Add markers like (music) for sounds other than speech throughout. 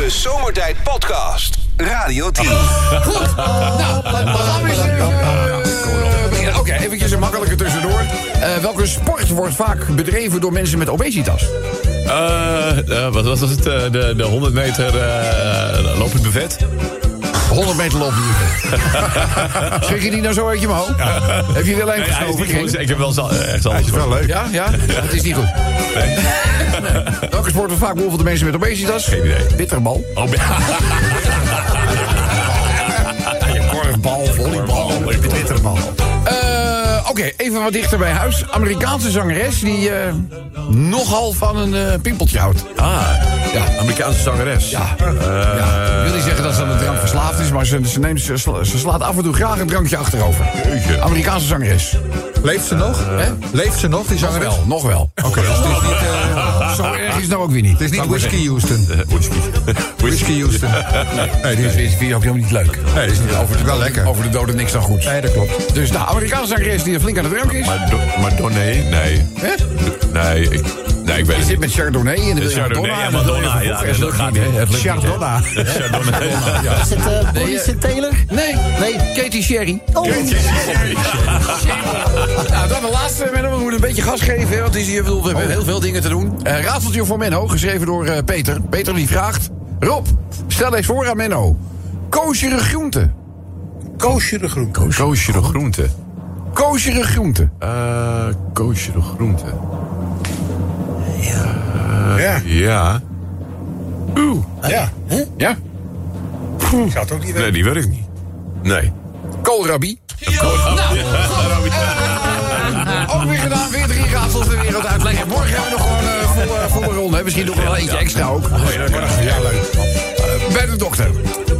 De Zomertijd Podcast. Radio 10. Goed, nou, we gaan weer eh, beginnen. Oké, eventjes een makkelijke tussendoor. Eh, welke sport wordt vaak bedreven door mensen met obesitas? Eh, eh, wat was het? Eh, de, de 100 meter uh, lopend buffet? 100 meter lopen. Schrik (laughs) je die nou zo uit je mouw? Heb je wel een geschoven? Ik heb wel za- echt anders. is wel leuk. Ja, ja? Het is niet goed. Nee. (laughs) Welke sport wordt vaak beoefend door mensen met obesitas? Geen idee. Bitterbal. Oh, (laughs) ja. Korfbal, volleybal. Twitterbal. Eh, Oké, even wat dichter bij huis. Amerikaanse zangeres die eh, nogal van een eh, pimpeltje houdt. Ah, ja, Amerikaanse zangeres. Ja. ja. Ik wil niet zeggen dat ze aan de drank verslaafd is, maar ze, ze, neemt, ze, ze slaat af en toe graag een drankje achterover. Amerikaanse zangeres. Leeft ze nog? Hè? Leeft ze nog, die Nog zangeres? wel, nog wel. Oké, dus het is niet, eh, Zo (laughs) erg is het nou ook weer niet. het is niet (laughs) Whiskey Houston. Whisky. Whisky Houston. Nee, die is, is vind je ook helemaal niet leuk. nee, is niet over. Wel lekker. Over de doden niks dan goed. Nee, dat klopt. Dus nou, Amerikaanse zangeres die flink aan de drank is. Donné? Nee. Hè? Nee, ik, nee, ik weet Je het zit met Chardonnay wil je Chardonnay Madonna. en je Madonna, ja, dat gaat niet, hè? Het lukt niet, hè? Chardonna. Chardonnay. (laughs) Is het uh, Boris en Taylor? Nee, nee, Katie Sherry. Oh, (laughs) Nou, dan de laatste. Menno, we moeten een beetje gas geven, want het is hier, we hebben heel veel dingen te doen. Eh raadseltje voor Menno, geschreven door eh, Peter. Peter die vraagt... Rob, stel eens voor aan Menno. Koosjere groente. Koosje de groen. Koosje de groente. Koosjere groente. Eh, koosje de groente. Ja. Ja. Oeh. Ja. Ja? Ik zou het ook niet Nee, die weet ik niet. Nee. Koolrabi. (laughs) Ook weer gedaan, weer drie raadsels de wereld uitleggen. Morgen hebben we nog gewoon een volle, volle ronde. hè. Misschien nog wel eentje extra ook. Ja, leuk. Bij de dokter.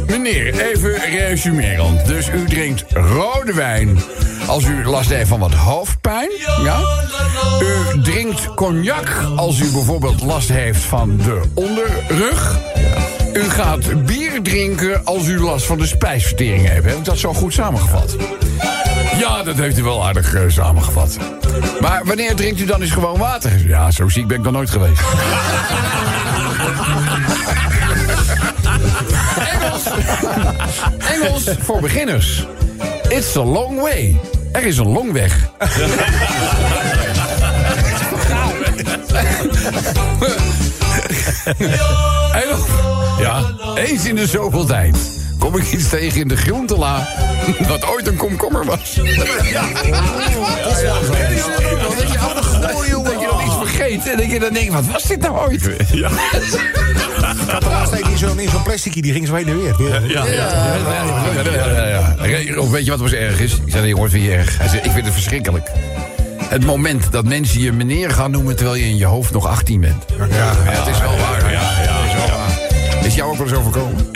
Meneer, even resumerend. Dus u drinkt rode wijn als u last heeft van wat hoofdpijn. Ja? U drinkt cognac als u bijvoorbeeld last heeft van de onderrug. U gaat bier drinken als u last van de spijsvertering heeft. Heb ik dat zo goed samengevat? Ja, dat heeft u wel aardig eh, samengevat. Maar wanneer drinkt u dan eens gewoon water? Ja, zo ziek ben ik dan nooit geweest. (laughs) (laughs) Engels. Engels voor beginners. It's a long way. Er is een longweg. Engels. (laughs) Ja, eens in de zoveel tijd kom ik iets tegen in de groentela wat ooit een komkommer was. (laughs) Ja. Dat is wel. Dat je dan iets vergeet en dat je dan denkt, wat was dit nou ooit? Ja. Laatst deed hij zo'n in zo'n plasticje, die ging zo heen en weer. Ja. Ja, ja, ja, ja. Of weet je wat was erg is? Ik zei, jongens, vind je erg? Hij zei, ik vind het verschrikkelijk. Het moment dat mensen je meneer gaan noemen... terwijl je in je hoofd nog 18 bent. Ja, het is wel waar. Ja, ja, is, wel waar. is jou ook wel eens overkomen?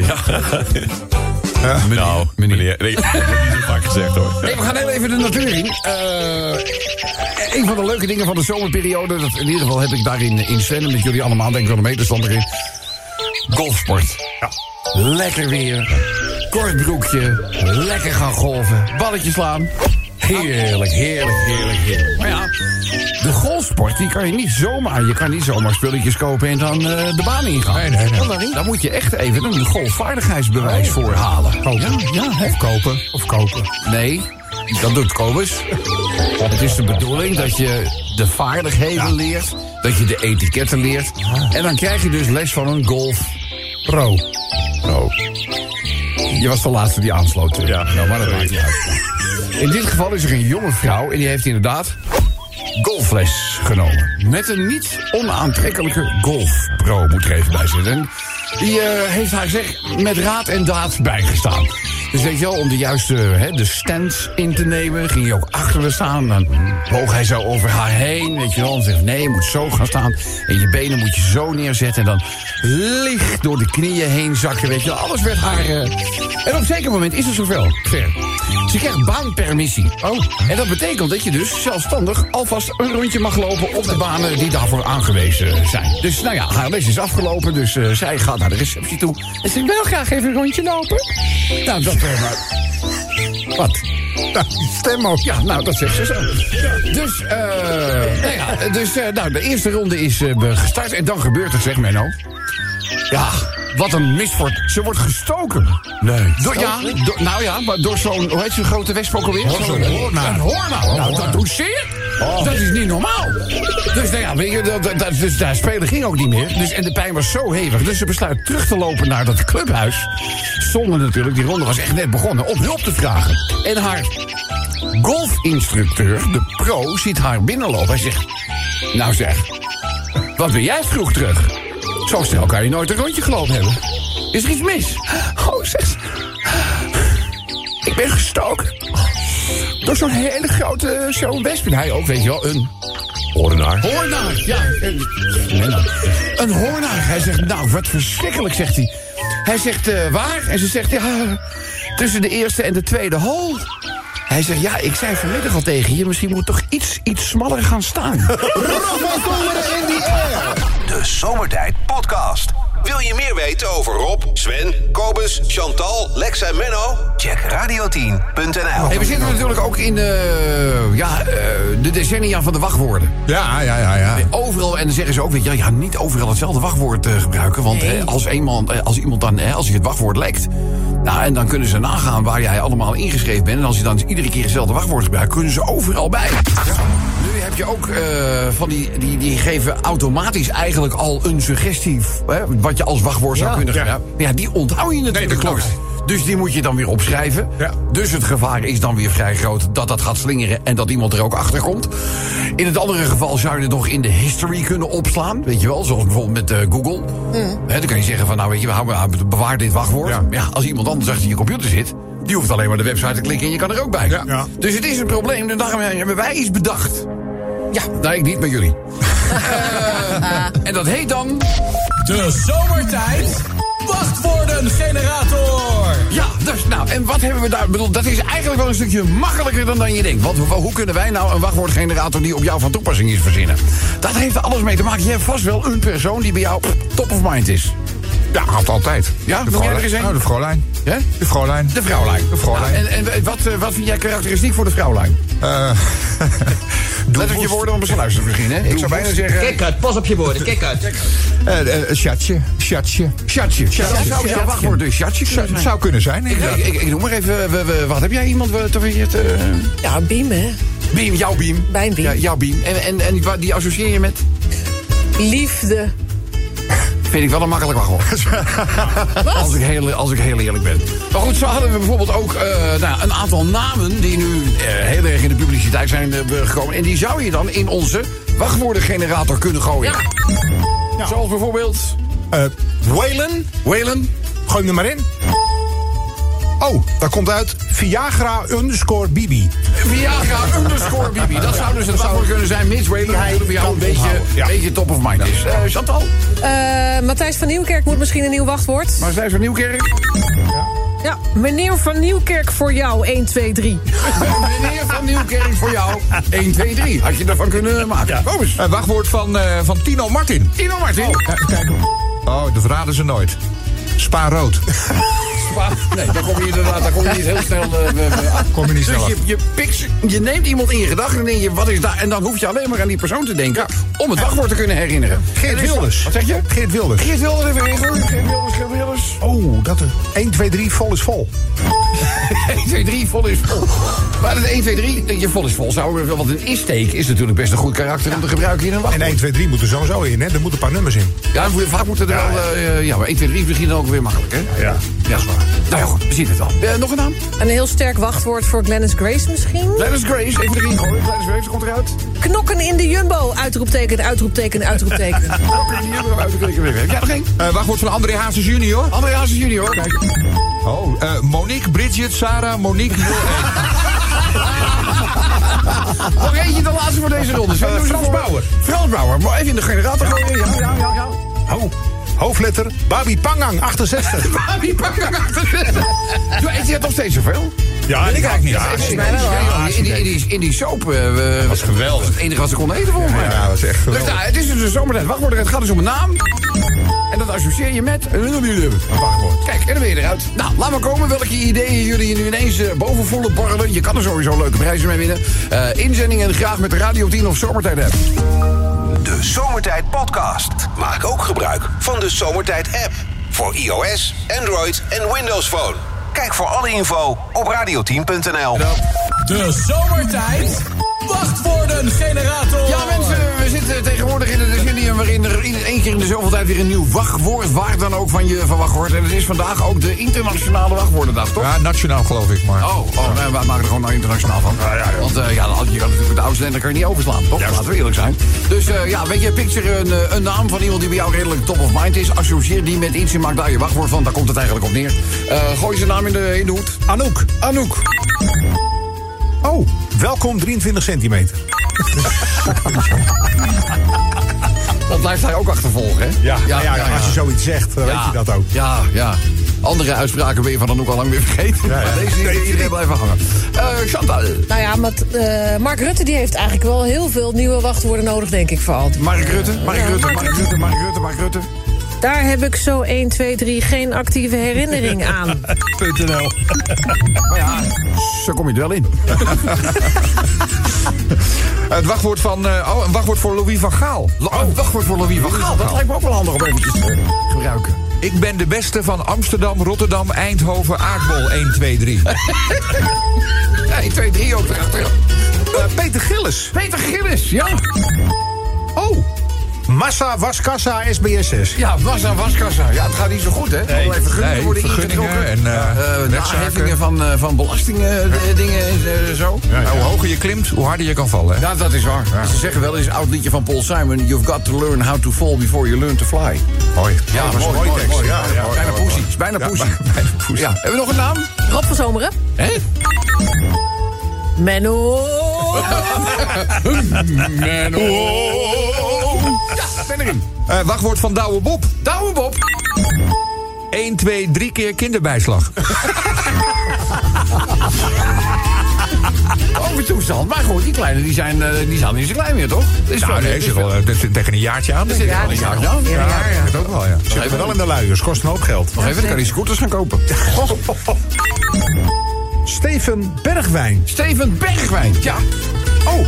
Meneer, Nou, meneer. Nee, dat wordt niet zo vaak gezegd hoor. Nee, we gaan heel even de natuur in. Eh, een van de leuke dingen van de zomerperiode... Dat, in ieder geval heb ik daarin in met jullie allemaal, denk ik wel een meterstander in... golfsport. Lekker weer, kort broekje, lekker gaan golven, balletje slaan. Heerlijk, heerlijk, heerlijk, heerlijk. Maar ja, de golfsport, die kan je niet zomaar... je kan niet zomaar spulletjes kopen en dan eh, de baan ingaan. Nee, nee, nee. Daar moet je echt even een golfvaardigheidsbewijs voor halen. Ja, ja? Of kopen. Of kopen. Nee, dat doet Kobus. Het is de bedoeling dat je de vaardigheden leert, dat je de etiketten leert. En dan krijg je dus les van een golf pro. Oh. Je was de laatste die aansloot. Ja. Nou, maar dat maakt niet uit. (laughs) In dit geval is er een jonge vrouw en die heeft inderdaad golfles genomen. Met een niet onaantrekkelijke golfpro, moet er even bij zitten. En die eh, heeft haar zeg met raad en daad bijgestaan. Dus weet je wel, om de juiste de stand in te nemen, ging hij ook achter haar staan. Dan boog hij zo over haar heen, weet je wel. En zegt, nee, je moet zo gaan staan. En je benen moet je zo neerzetten. En dan licht door de knieën heen zakken, weet je wel. Alles werd haar... eh, En op een zeker moment is het zover. Ver. Ze krijgt baanpermissie. Oh. En dat betekent dat je dus zelfstandig alvast een rondje mag lopen op de banen die daarvoor aangewezen zijn. Dus nou ja, haar les is afgelopen, dus eh, zij gaat naar de receptie toe. En ze wil graag even een rondje lopen. Nou, dat... maar... Wat? Nou, stem ook. Ja, nou, dat zegt ze zo. Dus, eh nou ja, dus, eh, nou, de eerste ronde is eh, gestart. En dan gebeurt het, zeg Menno. Ja, Wat een misvoort. Ze wordt gestoken. Nee. Door, ja, door- nou ja, maar door zo'n, hoe heet zo'n grote wesp ook alweer? Zo'n hoornaar. Een hoornaar. Nou, dat doet zeer. Dat is niet normaal. Dus, nou ja, weet je, dat, dat, dus daar spelen ging ook niet meer. Dus, en de pijn was zo hevig. Dus ze besluit terug te lopen naar dat clubhuis. Zonder natuurlijk, die ronde was echt net begonnen, om hulp te vragen. En haar golfinstructeur, de pro, ziet haar binnenlopen. Hij zegt, nou zeg, wat ben jij vroeg terug? Zo snel kan je nooit een rondje gelopen hebben. Is er iets mis? Oh, zegt ze. Ik ben gestoken. Door zo'n hele grote zo'n wesp. Hij ook, weet je wel, een Ordenaar. hoornaar. Ja, een, een hoornaar. Hij zegt, nou, wat verschrikkelijk, zegt hij. Hij zegt, eh, waar? En ze zegt, ja, tussen de eerste en de tweede hol. Hij zegt, ja, ik zei vanmiddag al tegen je... misschien moet toch iets, iets smaller gaan staan. (laughs) De Zomertijd Podcast. Wil je meer weten over Rob, Sven, Kobus, Chantal, Lex en Menno? Check radio10.nl. Hey, we zitten natuurlijk ook in eh, ja, eh, de decennia van de wachtwoorden. Ja, ja, ja, ja. Overal, en dan zeggen ze ook, weet je, ja, niet overal hetzelfde wachtwoord eh, gebruiken. Want hè, als, iemand, eh, als iemand dan, hè, als hij het wachtwoord lekt... Nou, en dan kunnen ze nagaan waar jij allemaal ingeschreven bent. En als je dan iedere keer hetzelfde wachtwoord gebruikt... kunnen ze overal bij. Nu heb je ook eh, van die, die... Die geven automatisch eigenlijk al een suggestie... Hè, wat je als wachtwoord zou Ja. kunnen gebruiken. Ja, die onthoud je natuurlijk dat klopt. Dus die moet je dan weer opschrijven. Ja. Dus het gevaar is dan weer vrij groot dat dat gaat slingeren en dat iemand er ook achter komt. In het andere geval zou je het nog in de history kunnen opslaan. Weet je wel, zoals bijvoorbeeld met eh, Google. Hè, dan kan je zeggen van nou weet je, hou maar, bewaar dit wachtwoord. Ja. Ja. als iemand anders achter je computer zit, die hoeft alleen maar de website te klikken en je kan er ook bij. Ja. Ja. Dus het is een probleem en daarom hebben wij iets bedacht. Ja, nou ik niet, maar jullie. Eh, (laughs) en dat heet dan... De zomertijd wachtwoorden generator. Ja, dus, nou, en wat hebben we daar? Ik bedoel, dat is eigenlijk wel een stukje makkelijker dan, dan je denkt. Want hoe, hoe kunnen wij nou een wachtwoordgenerator die op jou van toepassing is verzinnen? Dat heeft er alles mee te maken. Je hebt vast wel een persoon die bij jou top of mind is. Ja, had altijd. Ja, de vrouwlijn. Oh, de vrouwlijn. Hè? De vrouwlijn. De vrouwlijn. De vrouwlijn. Nou, en en wat, eh, wat vind jij karakteristiek voor de vrouwlijn? Eh, (laughs) Let op je woorden om te luisteren hè? Ik zou bijna zeggen... Kijk uit, pas op je woorden, kijk uit. eh, eh, Sjatje. Sjatje. Chatje. Chatje. Zou jouw wachtwoord dus chatje kunnen Zou, kunnen zijn, Ik, noem maar even, we- we- wat heb jij iemand wat te het, eh Ja, Biem, hè? Beam, jouw beam. Mijn Beam. Ja, jouw beam. En, en, en die- die associeer je met? Liefde. Vind ik wel een makkelijk wachtwoord. als, ik heel, als ik heel eerlijk ben. Maar goed, zo hadden we bijvoorbeeld ook eh, nou, een aantal namen... die nu eh, heel erg in de publiciteit zijn eh, gekomen. En die zou je dan in onze wachtwoordengenerator kunnen gooien. Zoals bijvoorbeeld... Eh, Waylon. Waylon. Gooi hem er maar in. Oh, daar komt uit Viagra underscore Bibi. Viagra underscore Bibi. Dat zou dus het wachtwoord kunnen zijn. Mits Waylon natuurlijk bij jou een beetje, ja. beetje top of mind is. Eh, Chantal? Eh, Matthijs van Nieuwkerk moet misschien een nieuw wachtwoord. Maar zij van Nieuwkerk? Ja, meneer van Nieuwkerk voor jou, 1, 2, 3. Meneer van Nieuwkerk voor jou. 1, 2, 3. Had je ervan kunnen maken. Kom eens. Eh, wachtwoord van, eh, van Tino Martin. Tino Martin. Eh, kijk. Oh, dat verraden ze nooit. Spa (laughs) Nee, dan kom je inderdaad dan kom je niet heel snel... eh, Kom je niet dus je, je, pikt, je neemt iemand in je gedachten en denk je, wat is daar? En dan hoef je alleen maar aan die persoon te denken... om het wachtwoord te kunnen herinneren. Geert Wilders. Wat zeg je? Geert Wilders. Geert Wilders even regelen. Geert Wilders, Geert Wilders. Oh, dat er. 1, 2, 3, vol is vol. 1, 2, 3, vol is vol. Maar dat 1, 2, 3, denk je vol is vol. Zou wel wat een is-steek is natuurlijk best een goed karakter om te gebruiken in een En wachtwoord. 1, 2, 3 moet er sowieso in, hè? Er moeten een paar nummers in. Ja, vaak moeten er wel... eh, ja, maar 1, 2, 3 is misschien ook weer makkelijk, hè? Ja. Ja, dat is waar. Nou ja, goed, we zien het wel. Eh, nog een naam? Een heel sterk wachtwoord voor Glennis Grace misschien. Gladys Grace, even erin gooien. Gladys Grace, komt eruit. Knokken in de jumbo. Uitroepteken, uitroepteken, uitroepteken. (laughs) We uit de klikken weer. Heb jij nog één? Eh, wachtwoord van André Hazes junior. André Hazes junior. Kijk. Oh, eh, Monique, Bridget, Sarah, Monique. (laughs) Nog eentje de laatste voor deze ronde. Eh, ze Frans Bauer. Frans Bauer. Maar even in de generator gooien. Ja, ja, ja. ja. oh, hoofdletter Babi Pangang, 68. (laughs) Babi, achter. Doe, eet je dat nog steeds zoveel? Ja, ik eigenlijk niet. Ja, in, mij wel. ja, in, die, in, die, in die soap uh, was geweldig. Het enige wat ze konden eten volgens mij. Ja, dat is echt Dus nou, het is dus een zomertijd wachtwoord. Het gaat dus om een naam. En dat associeer je met een wachtwoord. Kijk, en dan ben je eruit. Nou, laat maar komen welke ideeën jullie nu ineens uh, boven voelen borrelen. Je kan er sowieso leuke prijzen mee winnen. Uh, inzendingen graag met de Radio 10 of Zomertijd app. De Zomertijd Podcast. Maak ook gebruik van de Zomertijd app. Voor iOS, Android en Windows Phone. Kijk voor alle info op radio10.nl. De zomertijd wachtwoorden generator. Ja, mensen, we zitten tegenwoordig in het decennium waarin er één keer in de zoveel tijd weer een nieuw wachtwoord, waar dan ook van je van wachtwoord. En het is vandaag ook de internationale wachtwoordendag, toch? Ja, nationaal geloof ik, maar... Oh, oh nee, wij maken er gewoon nou internationaal van. Want eh, ja, dan- je kan natuurlijk de oudste en dan kan je niet overslaan, toch? Laten we eerlijk zijn. Dus eh, ja, weet je, picture een, eh, een naam van iemand die bij jou redelijk top of mind is. Associeer die met iets en maak daar je wachtwoord van. Daar komt het eigenlijk op neer. Eh, gooi zijn naam in de, in de hoed. Anouk. Anouk. Oh, welkom 23 centimeter. (laughs) Dat blijft hij ook achtervolgen, hè? Ja, ja, ja, als je zoiets zegt, dan weet je dat ook. Ja, ja. Andere uitspraken ben je van Anouk al lang weer vergeten. Ja, ja. Maar deze is iedereen blijven hangen. Eh Chantal. Nou ja, maar eh, Mark Rutte die heeft eigenlijk wel heel veel nieuwe wachtwoorden nodig, denk ik, voor altijd. Mark Rutte, Mark Rutte, Mark Mark Rutte, Mark Rutte, Mark Rutte. Daar heb ik zo 1, 2, 3 geen actieve herinnering (laughs) aan. .nl. Ja, zo kom je er wel in. (laughs) Het wachtwoord van... eh, oh, een wachtwoord voor Louis van Gaal. Oh, wachtwoord voor Louis van Gaal. Dat lijkt me ook wel handig om eventjes te gebruiken. Ik ben de beste van Amsterdam, Rotterdam, Eindhoven, Aardbol 1, 2, 3. 1, 2, 3 ook erachter. Eh, Peter Gillis. Peter Gillis, ja. Massa Waskassa SBSS. Ja, wassa, waskassa. Ja, het gaat niet zo goed, hè? Nee, even vergunningen nee, worden vergunningen ingetrokken. en, eh, Eh, rechtszaken. naheffingen van, eh, van belastingen, eh, dingen en eh, zo. Nou, hoe hoger je klimt, hoe harder je kan vallen. Ja, dat is waar. Ze zeggen wel eens een oud liedje van Paul Simon... You've got to learn how to fall before you learn to fly. Mooi. Ja, dat was een mooie tekst. Ja, ja, bijna poesie. Bijna Ja, poesie. (laughs) bijna poesie. Ja. Hebben we nog een naam? Rob van Zomeren. Hè? Menno. (laughs) Menno. Ja, ben erin. Eh, wachtwoord van Douwe Bob. Douwe Bob. 1, 2, 3 keer kinderbijslag. (laughs) Overtoestand. Maar goed, die kleine die zijn, eh, die zijn niet zo klein meer, toch? Dat is Nou, nee, dat zit wel- eh, zit tegen een jaartje aan. dat zit wel een jaar aan. Ja, dat ook wel, ja. Zitten wel in de luiers, kost een hoop geld. Nog even, dan kan hij scooters gaan kopen. (laughs) Steven Bergwijn. Steven Bergwijn. Ja. Oh,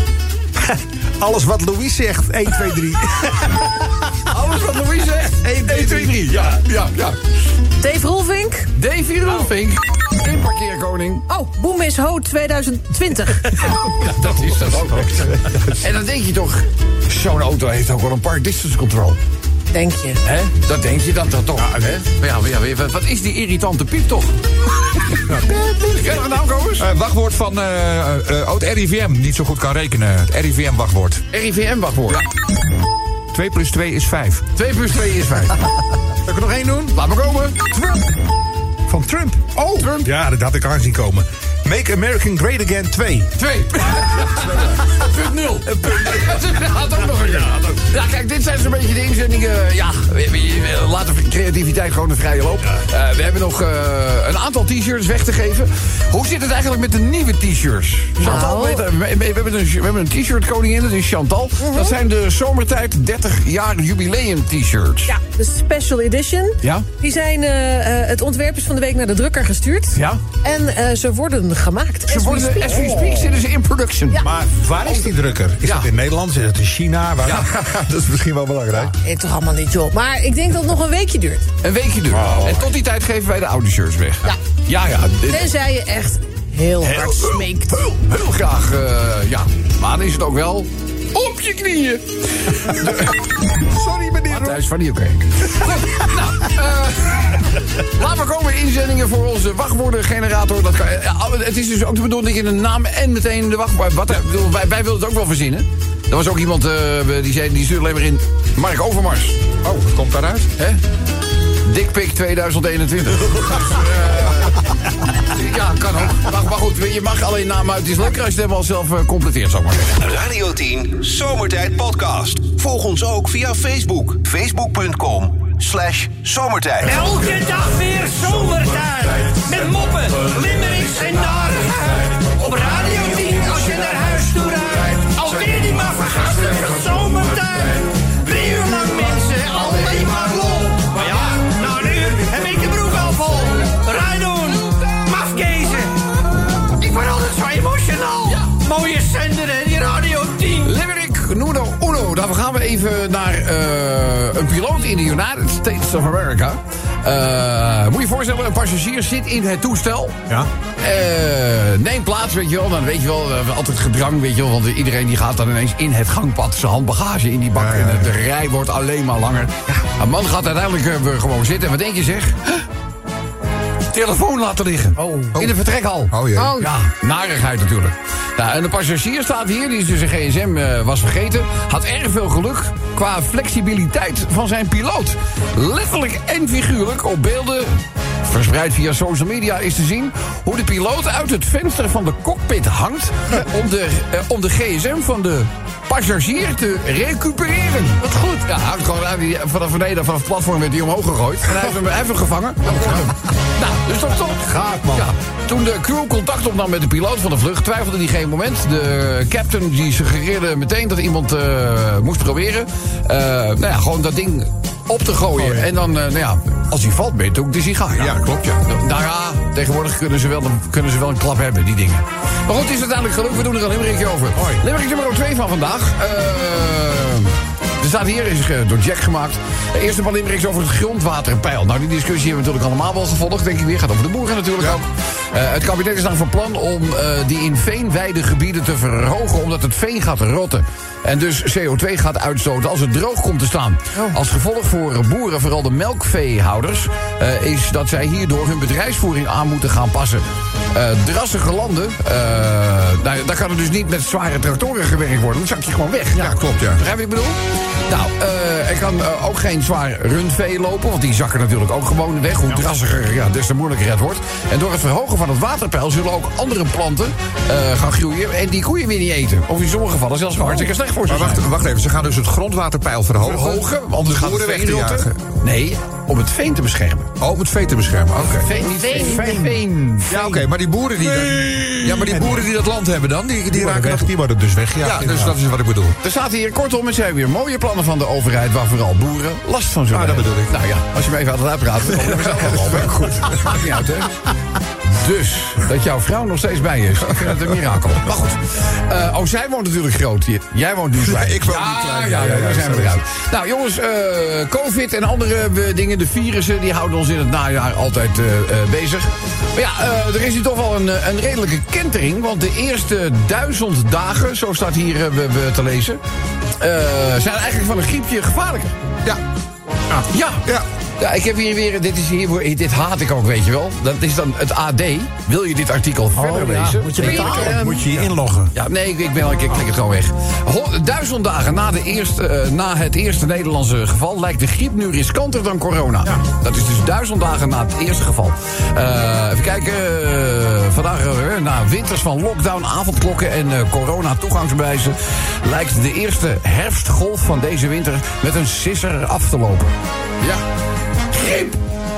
(laughs) alles wat Louis zegt. 1, 2, 3. Alles wat Louis zegt. 1, 2, 3. Ja, ja, ja. Dave Rolvink. Davy Rolfink. Inparkeerkoning. Oh, Boem is Ho 2020. (laughs) Ja, dat is dat ook. En dan denk je toch... Zo'n auto heeft ook wel een park distance control. Denk je. Hè? Dat denk je dan, dan toch. hè? Maar ja, maar ja, wat- wat is die irritante piep toch? (laughs) Ken nou, Kobus? Eh, wachtwoord van eh eh, oh, het RIVM. Niet zo goed kan rekenen. Het RIVM-wachtwoord. RIVM-wachtwoord. 2 plus 2 is 5. 2 plus 2 is 5. (laughs) Zal ik er nog één doen? Laat maar komen. Van Trump. Oh, Trump. Ja, dat had ik aanzien komen. Make America Great Again 2. 2. (laughs) Punt 0. Dat had ook nog een ja, ja, kijk, dit zijn zo'n beetje de inzendingen. Ja, laten we creativiteit gewoon een vrije loop. Eh, we hebben nog eh, een aantal t-shirts weg te geven. Hoe zit het eigenlijk met de nieuwe t-shirts? Chantal, Nou. we, we- we hebben een, we hebben een t-shirt koningin, dat is Chantal. Dat zijn de zomertijd 30 jaar jubileum t-shirts. Ja, de special edition. Ja? Die zijn, eh, het ontwerp is van de week naar de drukker gestuurd. Ja? En eh, ze worden gemaakt. Ze As we worden, speak. as we speak, zitten ze in production. Ja. Maar waar is die drukker? Is Ja. dat in Nederland? Is dat in China? Waar... (laughs) dat is misschien wel belangrijk. Nee, toch allemaal niet, joh. Maar ik denk dat het nog een weekje duurt. Een weekje duur. en tot die tijd geven wij de oude shirts weg. Ja. Ja, ja. dit- Tenzij je echt heel hard smeekt. Heel, heel graag, eh, ja. Maar dan is het ook wel op je knieën. (laughs) Sorry meneer. Thuis van die oké. Goed, (laughs) nou, eh, laten we komen inzendingen voor onze wachtwoordengenerator. Dat kan, eh, het is dus ook de bedoeling dat je een naam en meteen de wachtwoord... Wat, bedoel, wij, wij wilden het ook wel verzinnen. Er was ook iemand eh, die zei, die stuurde alleen maar in... Mark Overmars. Oh, wat komt daaruit? Hè? Dickpick 2021. (laughs) Ja, kan ook. Maar, maar goed, je mag alleen namen uit. Het is lekker als je het helemaal zelf eh, completeert, zeg maar. Radio 10 Zomertijd Podcast. Volg ons ook via Facebook. Facebook.com slash zomertijd. Elke dag weer zomertijd. In de United States of America. Eh, moet je je voorstellen, een passagier zit in het toestel. Ja. Eh, neem plaats, weet je wel. Dan weet je wel, eh, altijd gedrang, weet je wel. Want iedereen die gaat dan ineens in het gangpad zijn handbagage in die bak. Ja, ja, En de rij wordt alleen maar langer. Een man gaat uiteindelijk gewoon zitten. En wat denk je zeg? Huh? Telefoon laten liggen. In de vertrekhal. Oh jee. Oh. Ja, narigheid natuurlijk. Nou, en de passagier staat hier, die dus zijn gsm eh, was vergeten. Had erg veel geluk qua flexibiliteit van zijn piloot. Letterlijk en figuurlijk op beelden verspreid via social media is te zien... hoe de piloot uit het venster van de cockpit hangt... om de, eh, om de gsm van de passagier te recupereren. Wat goed. Ja, hij heeft gewoon vanaf beneden, vanaf het platform werd hij omhoog gegooid. En hij heeft hem, hem gevangen. Nou, dus toch toch? Gaaf, man. Ja, toen de crew contact opnam met de piloot van de vlucht... twijfelde hij geen moment. De captain die suggereerde meteen dat iemand eh, moest proberen... eh, nou ja, gewoon dat ding op te gooien. En dan, eh, nou ja, als hij valt, ben je ook de sigaar. Ja, klopt, ja. Nou ja, tegenwoordig kunnen ze, wel, kunnen ze wel een klap hebben, die dingen. Maar goed, het is uiteindelijk gelukt. We doen er een limmerikje over. Limerick nummer 2 van vandaag. Eh, er staat hier, is eh, door Jack gemaakt. De eerste is over het grondwaterpeil. Nou, die discussie hebben we natuurlijk allemaal wel gevolgd, denk ik weer. Gaat over de boeren natuurlijk ook. Eh, het kabinet is dan van plan om eh, die in veenweidegebieden te verhogen... omdat het veen gaat rotten. En dus CO2 gaat uitstoten als het droog komt te staan. Als gevolg voor boeren, vooral de melkveehouders... eh, is dat zij hierdoor hun bedrijfsvoering aan moeten gaan passen. Eh, drassige landen, nou, daar kan er dus niet met zware tractoren gewerkt worden. Dan zak je gewoon weg. Ja, klopt, ja. Begrijp je ik bedoel? Nou, eh, er kan ook geen zwaar rundvee lopen, want die zakken natuurlijk ook gewoon weg. Hoe drassiger, ja, des te moeilijker het wordt. En door het verhogen van het waterpeil zullen ook andere planten gaan groeien en die koeien weer niet eten. Of in sommige gevallen zelfs gewoon hartstikke slecht voor ze Maar wacht, zijn. wacht even, ze gaan dus het grondwaterpeil verhogen. Verhogen, anders het boeren veen. Nee, om het veen te beschermen. Oh, om het vee te beschermen, oké. Veen, niet veen. Veen. veen. Ja, oké, maar die boeren die... Dat, ja, maar die boeren die dat land hebben dan, die, die raken weg, dat... die worden dus weggejaagd. Ja, dus dat is wat ik bedoel. Er staat hier kortom, er zijn weer mooie plannen van de overheid... waar vooral boeren last van zullen Ah, dat bedoel ik. Nou ja, als je me even aan het uitpraten... dan komen we zelf wel. Goed. Maakt niet uit, hè? (laughs) Dus, dat jouw vrouw nog steeds bij is. Ik vind het een mirakel. Maar goed. Eh, oh, zij woont natuurlijk groot hier. Jij woont (laughs) nu klein. Ik woon nu ja, klein, Ja, ja, daar zijn we is eruit. Nou, jongens, eh, COVID en andere eh, dingen, de virussen... die houden ons in het najaar altijd bezig. Maar ja, er is hier toch wel een, een redelijke kentering. Want de eerste duizend dagen, zo staat hier te lezen... zijn eigenlijk van een griepje gevaarlijker. Ja, Ja. ja. Ja, ik heb hier weer, dit is hier, voor- dit haat ik ook, weet je wel. Dat is dan het AD. Wil je dit artikel verder lezen? Moet je, betalen? ik- moet je je inloggen. ja, nee, ik, ik, ben, ik, ik klik het gewoon weg. Ho- duizend dagen na, de eerste, eh, na het eerste Nederlandse geval... lijkt de griep nu riskanter dan corona. Dat is dus duizend dagen na het eerste geval. Eh, even kijken. eh, vandaag, na winters van lockdown, avondklokken en eh, corona-toegangsbewijzen... lijkt de eerste herfstgolf van deze winter met een sisser af te lopen. Ja, griep!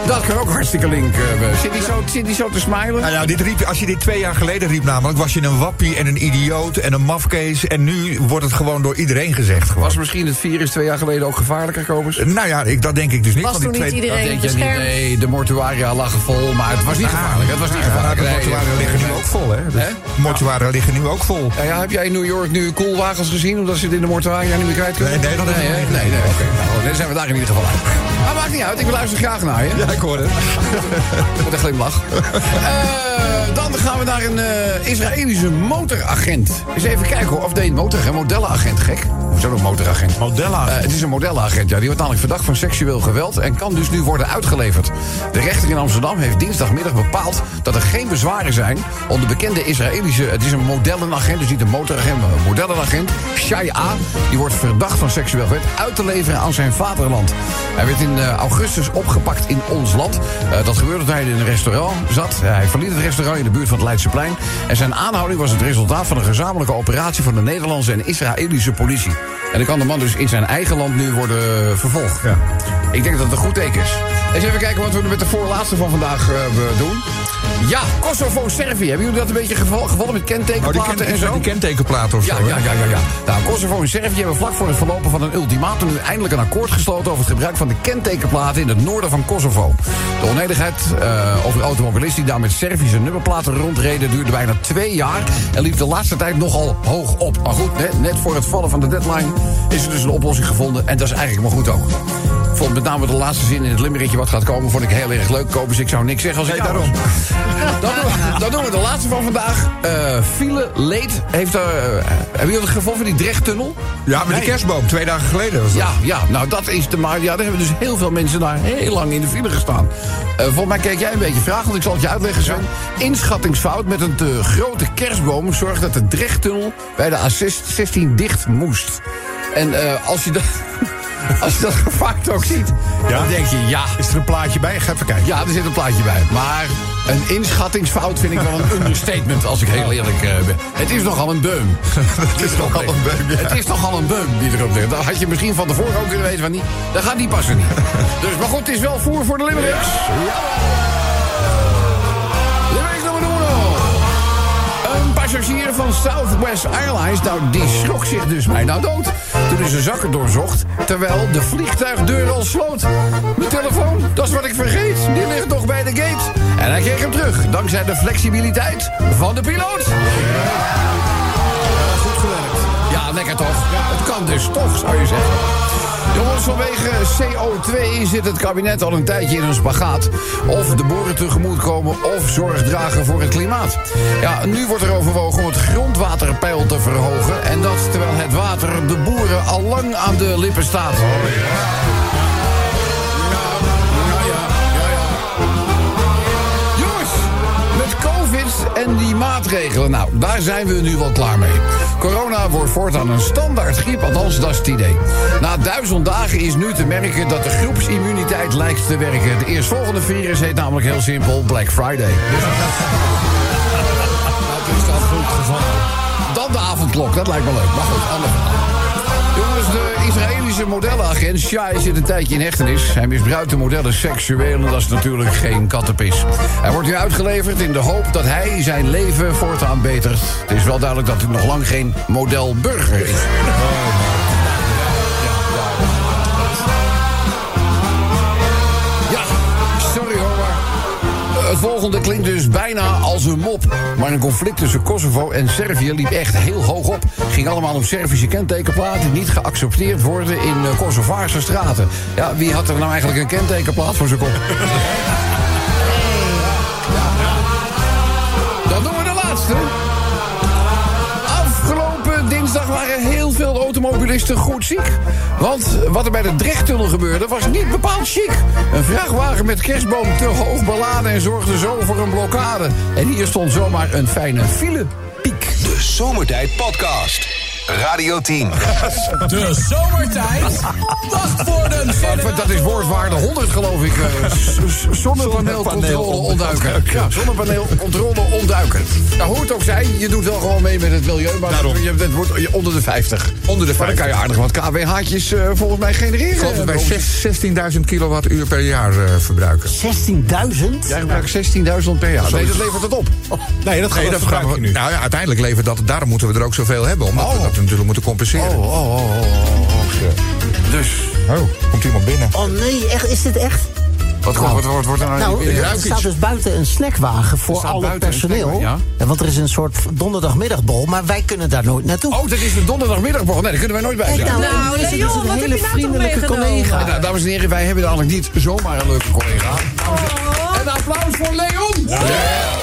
Dat kan ook hartstikke link. eh, zit, die zo, zit zo te smilen? Nou ja, dit riep, als je dit twee jaar geleden riep namelijk... was je een wappie en een idioot en een mafkees... en nu wordt het gewoon door iedereen gezegd. Gewoon. Was misschien het virus twee jaar geleden ook gevaarlijker, Kobus? Nou ja, ik, dat denk ik dus niet. Was want die toen niet twee- iedereen Dat denk je niet. beschermd? Nee, de mortuaria lagen vol, maar het was niet gevaarlijk. Het was niet Ja, gevaarlijk. de Nee, nee, liggen nu nee. ook vol, hè? Dus Hè? mortuaren liggen nu ook vol. Ja, ja, heb jij in New York nu koelwagens gezien, omdat ze het in de mortuaria niet meer kwijt kunnen? Nee, nee, dat nee, niet. nee, nee, zijn we daar in ieder geval uit. Maar maakt niet uit, ik luister graag naar je. Ja, ik hoor het. (laughs) Met een glimlach. Eh, dan gaan we naar een eh, Israëlische motoragent. Eens even kijken hoor. Of nee, motor, een modellenagent, gek. Hoezo een motoragent? Modella. Eh, het is een modellenagent, ja. Die wordt namelijk verdacht van seksueel geweld... en kan dus nu worden uitgeleverd. De rechter in Amsterdam heeft dinsdagmiddag bepaald... dat er geen bezwaren zijn om de bekende Israëlische... het is een modellenagent, dus niet een motoragent... maar een modellenagent, Shai A... die wordt verdacht van seksueel geweld... uit te leveren aan zijn vaderland. Hij werd in eh, augustus opgepakt in ons land. Eh, dat gebeurde toen hij in een restaurant zat. Hij verliet het restaurant in de buurt van het Leidseplein. En zijn aanhouding was het resultaat van een gezamenlijke operatie... van de Nederlandse en Israëlische politie. En dan kan de man dus in zijn eigen land nu worden vervolgd. Ja. Ik denk dat het een goed teken is. Eens even kijken wat we met de voorlaatste van vandaag eh, doen. Ja, Kosovo-Servië. Hebben jullie dat een beetje geval, gevallen met Oh, die, kentekenplaten ken, en zo? die kentekenplaten of Ja, zo, ja, ja, ja, ja. Nou, Kosovo en Servië hebben vlak voor het verlopen van een ultimatum... nu eindelijk een akkoord gesloten over het gebruik van de kentekenplaten... in het noorden van Kosovo. De onenigheid eh, over automobilisten die daar met Servische nummerplaten rondreden... duurde bijna twee jaar en liep de laatste tijd nogal hoog op. Maar goed, net, net voor het vallen van de deadline is er dus een oplossing gevonden... en dat is eigenlijk maar goed ook. Vond met name de laatste zin in het limmeretje wat gaat komen... vond ik heel erg leuk. Kobus, ik zou niks zeggen als ik jou daarom. (laughs) Dan doen, we, dan doen we de laatste van vandaag. Eh file leed heeft eh, hebben jullie het gevoel van die Drechttunnel? Ja, met de kerstboom, twee dagen geleden was dat. Ja, ja, nou dat is de maar. Ja, daar hebben dus heel veel mensen daar heel lang in de file gestaan. Eh volgens mij kijk jij een beetje vragen, want ik zal het je uitleggen. Sven. Inschattingsfout met een te grote kerstboom zorgt dat de Drechttunnel bij de A16 dicht moest. En als je dat. (laughs) Als je dat vaak ook ziet, dan denk je ja. Is er een plaatje bij? Ga even kijken. Ja, er zit een plaatje bij. Maar een inschattingsfout vind ik wel een understatement, als ik heel eerlijk eh, ben. Het is nogal een beum. (laughs) Het is nogal een beum, ja. Het is nogal een beum die erop ligt. Dan had je misschien van tevoren ook kunnen weten van niet. Dat gaat niet passen niet. (laughs) Dus, maar goed, het is wel voer voor de Limericks. Een passagier van Southwest Airlines, nou, die schrok zich dus bijna dood. Toen hij zijn zakken doorzocht, terwijl de vliegtuigdeur al sloot. Mijn telefoon, dat is wat ik vergeet, die ligt nog bij de gate. En hij kreeg hem terug, dankzij de flexibiliteit van de piloot. Goed gewerkt. Ja, lekker toch? Het kan dus toch, zou je zeggen. Jongens, vanwege CO2 zit het kabinet al een tijdje in een spagaat. Of de boeren tegemoet komen of zorg dragen voor het klimaat. Ja, nu wordt er overwogen om het grondwaterpeil te verhogen. En dat terwijl het water de boeren al lang aan de lippen staat. Jongens, en die maatregelen, nou, daar zijn we nu wel klaar mee. Corona wordt voortaan een standaard griep, althans dat is het idee. Na duizend dagen is nu te merken dat de groepsimmuniteit lijkt te werken. De eerstvolgende virus heet namelijk heel simpel Black Friday. (laughs) Dat is dat goed gevallen. Dan de avondklok, dat lijkt me leuk. Maar goed, verhaal. Jongens, de Israëlische modellenagent Shai zit een tijdje in hechtenis. Hij misbruikt de modellen seksueel en dat is natuurlijk geen kattenpis. Hij wordt nu uitgeleverd in de hoop dat hij zijn leven voortaan betert. Het is wel duidelijk dat hij nog lang geen modelburger is. Volgende klinkt dus bijna als een mop. Maar een conflict tussen Kosovo en Servië liep echt heel hoog op. Ging allemaal om Servische kentekenplaten die niet geaccepteerd worden in eh, Kosovaarse straten. Ja, wie had er nou eigenlijk een kentekenplaat voor zijn kop? (laughs) Dan doen we de laatste. Waren heel veel automobilisten goed ziek. Want wat er bij de Drechttunnel gebeurde was niet bepaald chic. Een vrachtwagen met kerstboom te hoog beladen en zorgde zo voor een blokkade. En hier stond zomaar een fijne filepiek. De Zomertijd Podcast. Radio 10. (laughs) De zomertijd. Wacht voor de generator. Dat is woordwaarde 100 geloof ik. eh, Zonnepaneelcontrole ontduiken. Ja, zonnepaneelcontrole ontduiken. Nou, hoe het ook zij, je doet wel gewoon mee met het milieu. Maar Daarom. je, het wordt je- onder de 50. Onder de Maar dan kan je aardig wat KWH'tjes eh, volgens mij genereren. Ik geloof dat wij Eh, zes- 16.000 kilowattuur per jaar eh, verbruiken. 16.000? Jij gebruikt 16.000 per jaar. Nee, dat levert het op. Nee, dat gaat Nee, dat dat nu. nou ja, uiteindelijk levert dat, daarom moeten we er ook zoveel hebben. Omdat we Oh. Dat natuurlijk moeten compenseren. Oh, oh, oh, oh, oh. Dus, Oh, komt iemand binnen. Oh nee, echt, is dit echt? wat, wordt wordt er nou, Nou, er staat dus buiten een snackwagen voor buiten een personeel. ja. want er is een soort donderdagmiddagbol, maar wij kunnen daar nooit naartoe. Oh, dat is de donderdagmiddagborrel. Nee, daar kunnen wij nooit bij Kijk zijn. nou, Nou, is dus Leon, een hele nou vriendelijke collega. Nou, dames en heren, wij hebben namelijk niet zomaar een leuke collega. Een applaus voor Leon!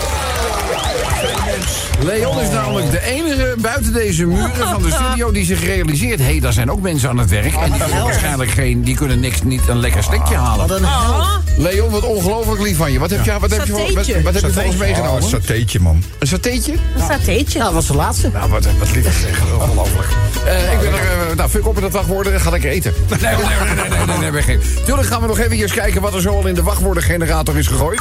Leon is namelijk de enige buiten deze muren van de studio die zich realiseert... hé, hey, daar zijn ook mensen aan het werk en die kunnen waarschijnlijk geen... die kunnen niks, niet een lekker stekje halen. Wat een held. Leon, wat ongelooflijk lief van je. Wat heb je, wat heb je, voor- wat, Satéetje. wat heb je voor ons meegenomen? Oh, satéetje, man. Een satéetje? Een satéetje. Ja, dat was de laatste. Nou, wat, wat lief zeg. Ongelooflijk. Eh, ik ben er, eh, nou, fuck op met dat wachtwoorden en ga lekker eten. (laughs) Nee, nee, nee, nee, nee, nee, nee, nee, geen. Tuurlijk gaan we nog even eens kijken wat er zo al in de wachtwoordengenerator is gegooid.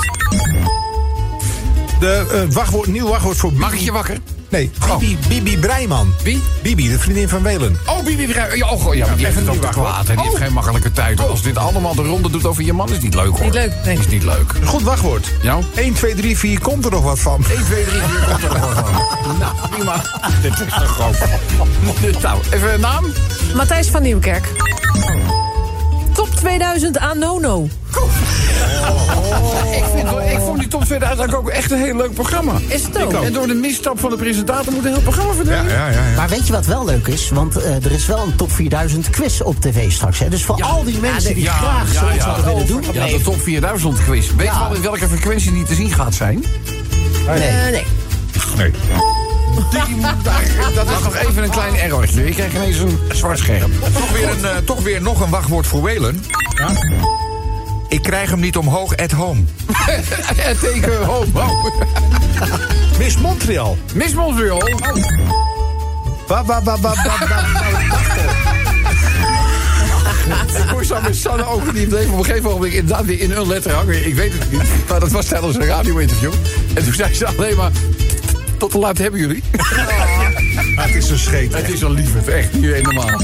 De eh, wachtwoord, nieuw wachtwoord voor Mag ik je wakker? Nee, Bibi, Bibi Breiman. Wie? Bibi, de vriendin van Welen. Oh, Bibi Vrij. Ja, oh, ja, maar die heeft het even ook te kwaad. Die heeft geen makkelijke tijd. Als dit allemaal de ronde doet over je man, is niet leuk hoor. Niet leuk, nee. Is niet leuk. Goed wachtwoord. Ja? 1, 2, 3, 4, komt er nog wat van? 1, 2, 3, 4 komt er nog wat van. (laughs) Nou, prima. Dit is toch groot. (laughs) Nou, even een naam. Matthijs van Nieuwkerk. Top 2000 aan Nono. Ik, vind, ik vond die top 2000 eigenlijk ook echt een heel leuk programma. Is het ook? En door de misstap van de presentator moet een heel programma verdwijnen. Ja, ja, ja. Maar weet je wat wel leuk is? Want eh, er is wel een top 4000 quiz op tv straks. Hè? Dus voor al die mensen die Ja, graag ja, zoiets ja. hadden willen doen. Ja, de top 4000 quiz. Weet je wel in welke frequentie die te zien gaat zijn? Nee. Eh, nee. Nee. Die, (laughs) dat was nog even een klein errortje. Ik krijg ineens een zwart scherm. Toch, weer een, eh, toch weer nog een wachtwoord voor Welen. Ik krijg hem niet omhoog at home. Het teken homo. Miss Montreal. Miss Montreal. Wa, wa, wa, wa, wa, wa. Ik moest aan mijn Sanne ook niet leven. Op een gegeven moment inderdaad weer in een letter hangen. Ik weet het niet. Maar dat was tijdens een radio-interview. En toen zei ze alleen maar... Tot te laat hebben jullie. Ah, (laughs) het is een scheet. Het is een liefde, echt niet helemaal.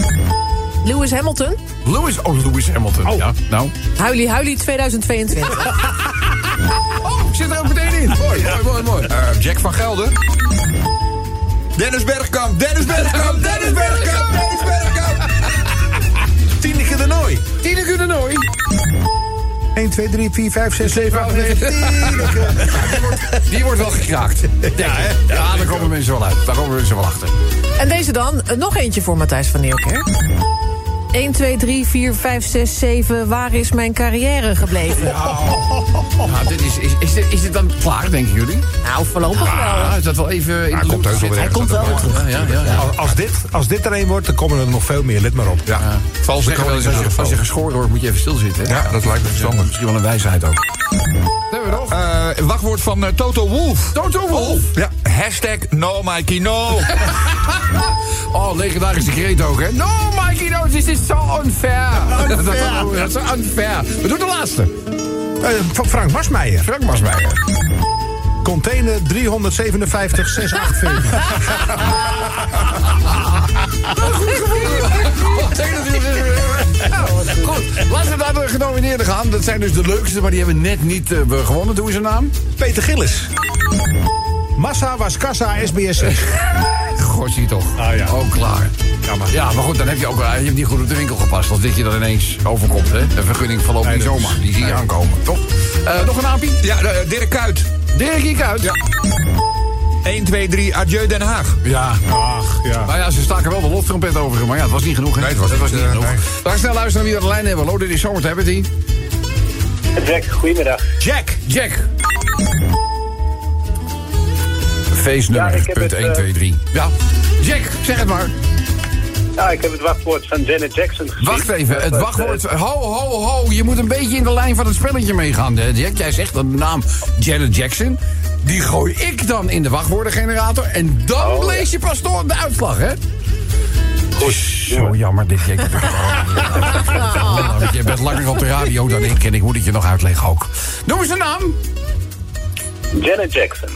Lewis Hamilton. Lewis, oh, Lewis Hamilton. Ja, nou. Huilie, huilie 2022. (laughs) Oh, ik zit er ook meteen in. Mooi, mooi, mooi, mooi. Eh, Jack van Gelder. Dennis Bergkamp, Dennis Bergkamp, Dennis Bergkamp, Dennis Bergkamp. Tineke de Nooi. Tineke de Nooi. 1, 2, 3, 4, 5, 6, 7, 8, 9, 10. Die wordt wel gekraakt. Ja, hè? Ja, daar komen mensen wel uit. Daar komen mensen wel achter. En deze dan, eh, nog eentje voor Matthijs van Nieuwkerk. 1, 2, 3, 4, 5, 6, 7. Waar is mijn carrière gebleven? Ja, dit is, is, is, dit, is dit dan klaar, denken jullie? Nou, voorlopig wel. Ja, is dat wel even in Hij de komt wel weer Hij ergens komt wel aan de weer terug. Ja, ja, ja. ja. Als- Als dit, als dit er een wordt, dan komen er nog veel meer. Let maar op. Ja, Zeggen als, je, als je geschoren wordt, moet je even stilzitten. hè? Ja, dat lijkt me verstandig. Misschien wel een wijsheid ook. hebben we nog? Eh, wachtwoord van eh, Toto Wolf. Toto Wolf. Ja, hashtag no Mikey no. (laughs) Oh, legendarische kreet ook, hè? No, Mikey, no, this is so unfair. (laughs) Dat is zo unfair. We doen de laatste. Van Frank Masmeijer. Frank Masmeijer. Container 357 684. (laughs) Goed, laten we naar de genomineerden gaan. Dat zijn dus de leukste, maar die hebben net niet eh, gewonnen. Doe eens een naam. Peter Gillis. Massa was kassa SBS. Gossie toch. Ah, ja. Ook klaar. Ja maar. ja, maar goed, dan heb je ook eh, je hebt niet goed op de winkel gepast. Als dit je dan ineens overkomt, hè. Een vergunning verloopt Nee, niet dat zomaar. Die zie je nee. aankomen, toch? Eh, nog een naampie? Ja, eh, Dirk Kuyt. Dirk Iek uit. Ja. 1, 2, 3, adieu Den Haag. Ja. Ach, ja. Maar ja, ze staken wel de loftrompet over. Maar ja, het was niet genoeg, hè? Nee, het was niet, niet eh, genoeg. nee. We snel luisteren naar wie we aan de lijn hebben. Hallo, dit is Zomertijd met die. Jack, goedemiddag. Jack. Jack. Feestnummer, Ja, ik heb punt het, 1, eh, 2, 3. Ja. Jack, zeg het maar. Ja, ik heb het wachtwoord van Janet Jackson gezien. Wacht even, het Dat, eh, wachtwoord. Ho, ho, ho. Je moet een beetje in de lijn van het spelletje meegaan. hè, Jack, jij zegt de naam Janet Jackson. Die gooi ik dan in de wachtwoordengenerator. En dan Oh, lees je pas door de uitslag, hè? Goed. Zo jammer, dit Jack. (laughs) Je bent langer op de radio dan ik. En ik moet het je nog uitleggen ook. Noem eens een naam. Janet Jackson.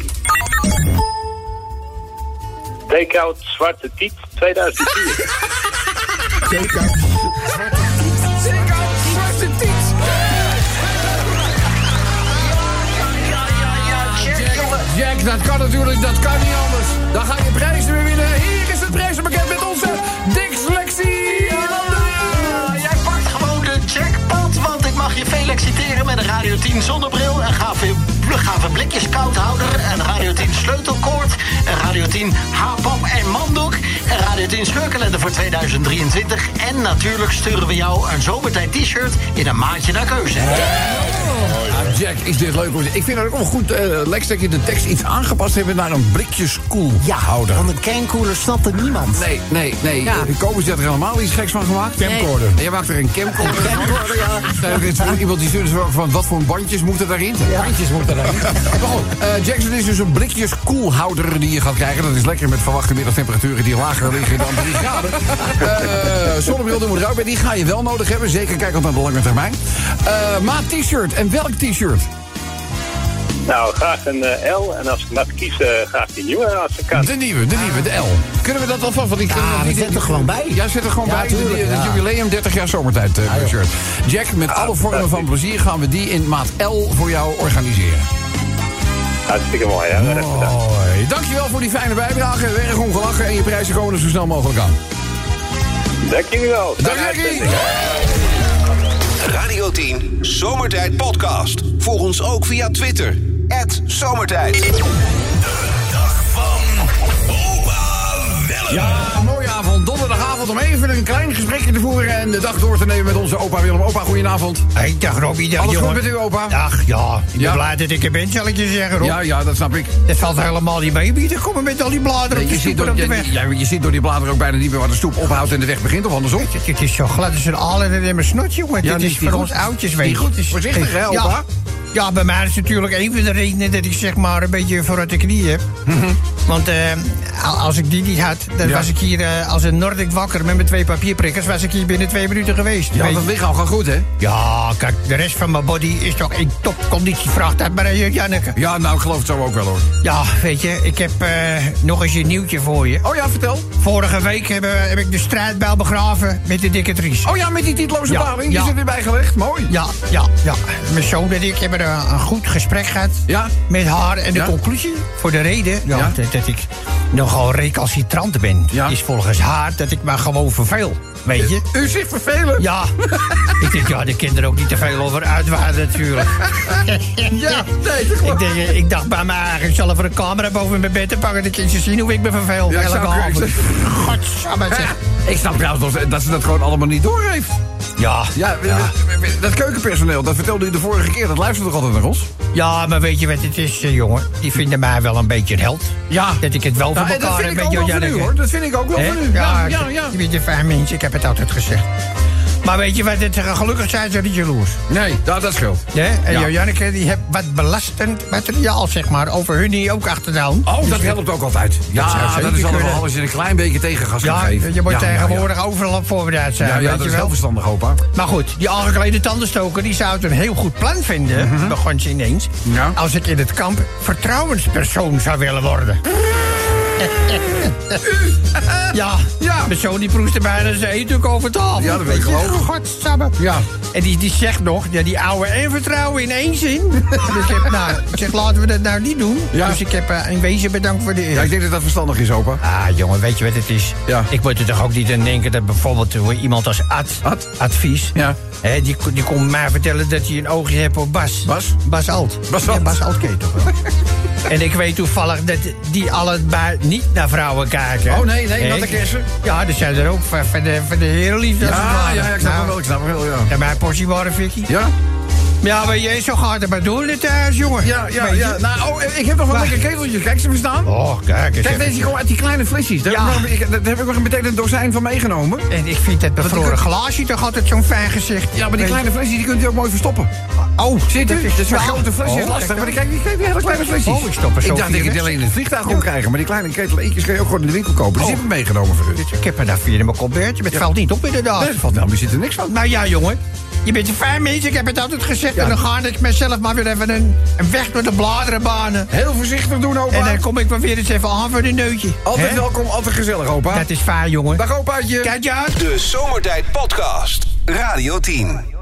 Take-out Zwarte Tiet 2004. Zeker. Zwarte tiet. Jack, dat kan natuurlijk, dat kan niet anders. Dan ga je prijzen weer winnen. Hier is het prijzenpakket met onze Dixlexie. Jij pakt gewoon de jackpot, want ik mag je feliciteren met een Radio 10 zonnebril, een gave, gave blikjes koudhouder, een Radio 10 sleutelkoord, een Radio 10 haarpap en mandoek, een Radio 10 scheurkalender voor 2023 en natuurlijk sturen we jou een zomertijd t-shirt in een maandje naar keuze. Ah, Jack, is dit leuk? Ik vind het ook wel goed, eh, Lex, dat je de tekst iets aangepast hebt naar een blikjeskoelhouder. Want een cancooler snapte niemand. Nee, nee, nee. Ja. Ja. Kobus had er helemaal iets geks van gemaakt. Camcorder. En jij maakt er een camcorder van. Camcorder, ja. Er is voor iemand die stuurde zo van wat voor bandjes moeten daarin? Bandjes moeten daarin. (laughs) eh, Jackson is dus een blikjes koelhouder die je gaat krijgen. Dat is lekker met verwachte middagtemperaturen die lager liggen dan 3 graden. Eh zonnebril doen we. Maar die ga je wel nodig hebben. Zeker kijkend naar de lange termijn. Eh maat t-shirt. En welk t-shirt? Nou, graag een eh, L. En als ik mag kiezen, graag die nieuwe als ik kan. De nieuwe, de nieuwe, de L. Kunnen we dat alvast? Want ik Ja, die- zetten er gewoon bij. Ja, zet er gewoon Ja, bij. tuurlijk, de, de ja. jubileum 30 jaar zomertijd eh, shirt. Jack, met alle vormen van plezier gaan we die in maat L voor jou organiseren. Hartstikke mooi, hè? Mooi. Dankjewel voor die fijne bijdrage. Erg ongelachen en je prijzen komen er zo snel mogelijk aan. Dank jullie wel. Dag Fijne Jackie! uitzending. Radio 10 Zomertijd Podcast. Volg ons ook via Twitter. Zomertijd. Ja, mooie avond. Om even een klein gesprekje te voeren... en de dag door te nemen met onze opa Willem. Opa, goedenavond. Hey, dag Robbie, dag Alles jongen. goed met u, opa? Ach ja, ik ben Ja. blij dat ik er ben, zal ik je zeggen, Rob. Ja, ja, dat snap ik. Dat valt helemaal niet mee, wie er komen met al die bladeren op je, ziet door, op de je, weg. ja, je ziet door die bladeren ook bijna niet meer waar de stoep ophoudt en de weg begint, of andersom. Het, het is zo glad als een aal en in mijn snot, jongen. Ja, Dit is voor ons oudjes, weet je. Het is- Voorzichtig, hè, opa? Ja, bij mij is het natuurlijk een van de redenen dat ik zeg maar een beetje vooruit de knie heb. Want eh, al- als ik die niet had, dan Mhm. Ja. was ik hier eh, als een Nordic wakker met mijn twee papierprikkers, was ik hier binnen twee minuten geweest. Ja, dat lichaam gaat goed, hè? Ja, kijk, de rest van mijn body is toch in topconditie. Vraagt dat maar aan Janneke. Ja, nou, ik geloof het zo ook wel, hoor. Ja, weet je, ik heb eh, nog eens een nieuwtje voor je. Oh ja, vertel. Vorige week heb, heb ik de strijdbijl begraven met de dikke Dries. Oh ja, met die titeloze Ja, paling, die ja. is er weer bijgelegd. Mooi. Ja, ja, ja. Mijn zoon en ik hebben een, een goed gesprek gehad Ja. met haar. En de Ja. conclusie voor de reden ja, Ja. dat, dat ik nogal recalcitrant ben... Is volgens haar dat ik me gewoon verveel. Weet je? U zich vervelen? Ja. (laughs) ik denk, ja, de kinderen ook niet te veel over uitwaaien natuurlijk. (laughs) Ja, nee, dat ik, denk, eh, ik dacht bij mij eigenlijk, ik zal even een camera boven mijn bed te pakken... kun je zien hoe ik me verveel. Ja, ik zou- ik. (laughs) Ik snap trouwens dat ze dat gewoon allemaal niet doorheeft. Ja, Ja, dat keukenpersoneel, dat vertelde u de vorige keer, dat luistert toch altijd naar ons? Ja, maar weet je wat het is, eh, jongen? Die vinden mij wel een beetje een held. Ja. Dat ik het wel voor Nou, en elkaar dat vind heb ik ook wel van u, hoor. Dat vind ik ook wel van u. Ja, ja, ja. Je bent een fijn mens, ik heb het altijd gezegd. Maar weet je wat, het, gelukkig zijn ze niet jaloers. Nee, nou, dat scheelt. Ja? En Ja. Janneke, die heeft wat belastend materiaal, zeg maar, over hun die ook achter de hand. Oh, Dus dat helpt ook altijd. Ja, dat, is allemaal als je een klein beetje tegengas Ja, je moet Ja, ja, ja. tegenwoordig overal op voorbereid zijn, Ja, weet dat je is wel. heel verstandig, opa. Maar goed, die aangeklede tandenstoker die zou het een heel goed plan vinden, begon ze ineens, als ik in het kamp vertrouwenspersoon zou willen worden. (laughs) ja, Ja. mijn zoon die proestte bijna zijn eetdoek over tafel. Ja, dat weet ik geloof. Godsamme. Ja. En die, die zegt nog, ja, die oude en vertrouwen in één zin. (laughs) dus ik heb, nou, ik zeg, laten we dat nou niet doen. Ja. Dus ik heb eh, in wezen bedankt voor de eer. Ja, ik denk dat dat verstandig is, opa. Ah, jongen, weet je wat het is? Ja. Ik moet er toch ook niet aan denken dat bijvoorbeeld iemand als Ad, Ad? advies... Ja. Hè, die, die komt mij vertellen dat hij een oogje heeft op Bas. Bas? Bas Alt. Bas Ja, Alt. Bas Alt ken je toch wel? En ik weet toevallig dat die allebei niet naar vrouwen kijken. Oh, nee, nee, natte kersen. Ja, er zijn er ook van, van de, van de herenliefde. Ja, ja, ja, ik snap Nou, hem wel, ik snap wel, ja. En mijn portie waren, Vicky. Ja? Ja, maar jij zo het maar door het thuis, jongen. Ja, ja, ja. Nou, oh, ik heb nog wel lekker keteltjes. Kijk, ze verstaan. Oh, kijk eens. Kijk, deze gewoon uit die kleine flesjes. Daar, Ja. heb ik nog- ik, daar heb ik nog meteen een dozijn van meegenomen. En ik vind dat bevroren glaasje toch altijd zo'n fijn gezicht. Ja, maar die kleine flesjes die kunt u ook mooi verstoppen. Oh, Ziet u? dat is ja. grote flesje is Oh, lastig. Maar kijk, die, hele kleine flesjes. Oh, ik stop er zo Ik dacht dat ik het alleen in het vliegtuig kon krijgen. Maar die kleine ketel eetjes kun je ook gewoon in de winkel kopen. Dus die Oh. heb ik meegenomen voor u. Ik heb er daar vier in mijn colbertje, maar het valt niet op inderdaad. Nee, dat valt nou, er zit er niks van. Nou ja, jongen. Je bent een fijn mens, ik heb het altijd gezegd. Ja. En dan ga ik mezelf maar weer even een, een weg door de bladerenbanen. Heel voorzichtig doen, opa. En dan kom ik maar weer eens even aan voor een neutje. Altijd welkom, altijd gezellig, opa. Dat is fijn, jongen. Dag, opaatje. Kijk je uit. De Zomertijd Podcast. Radio 10.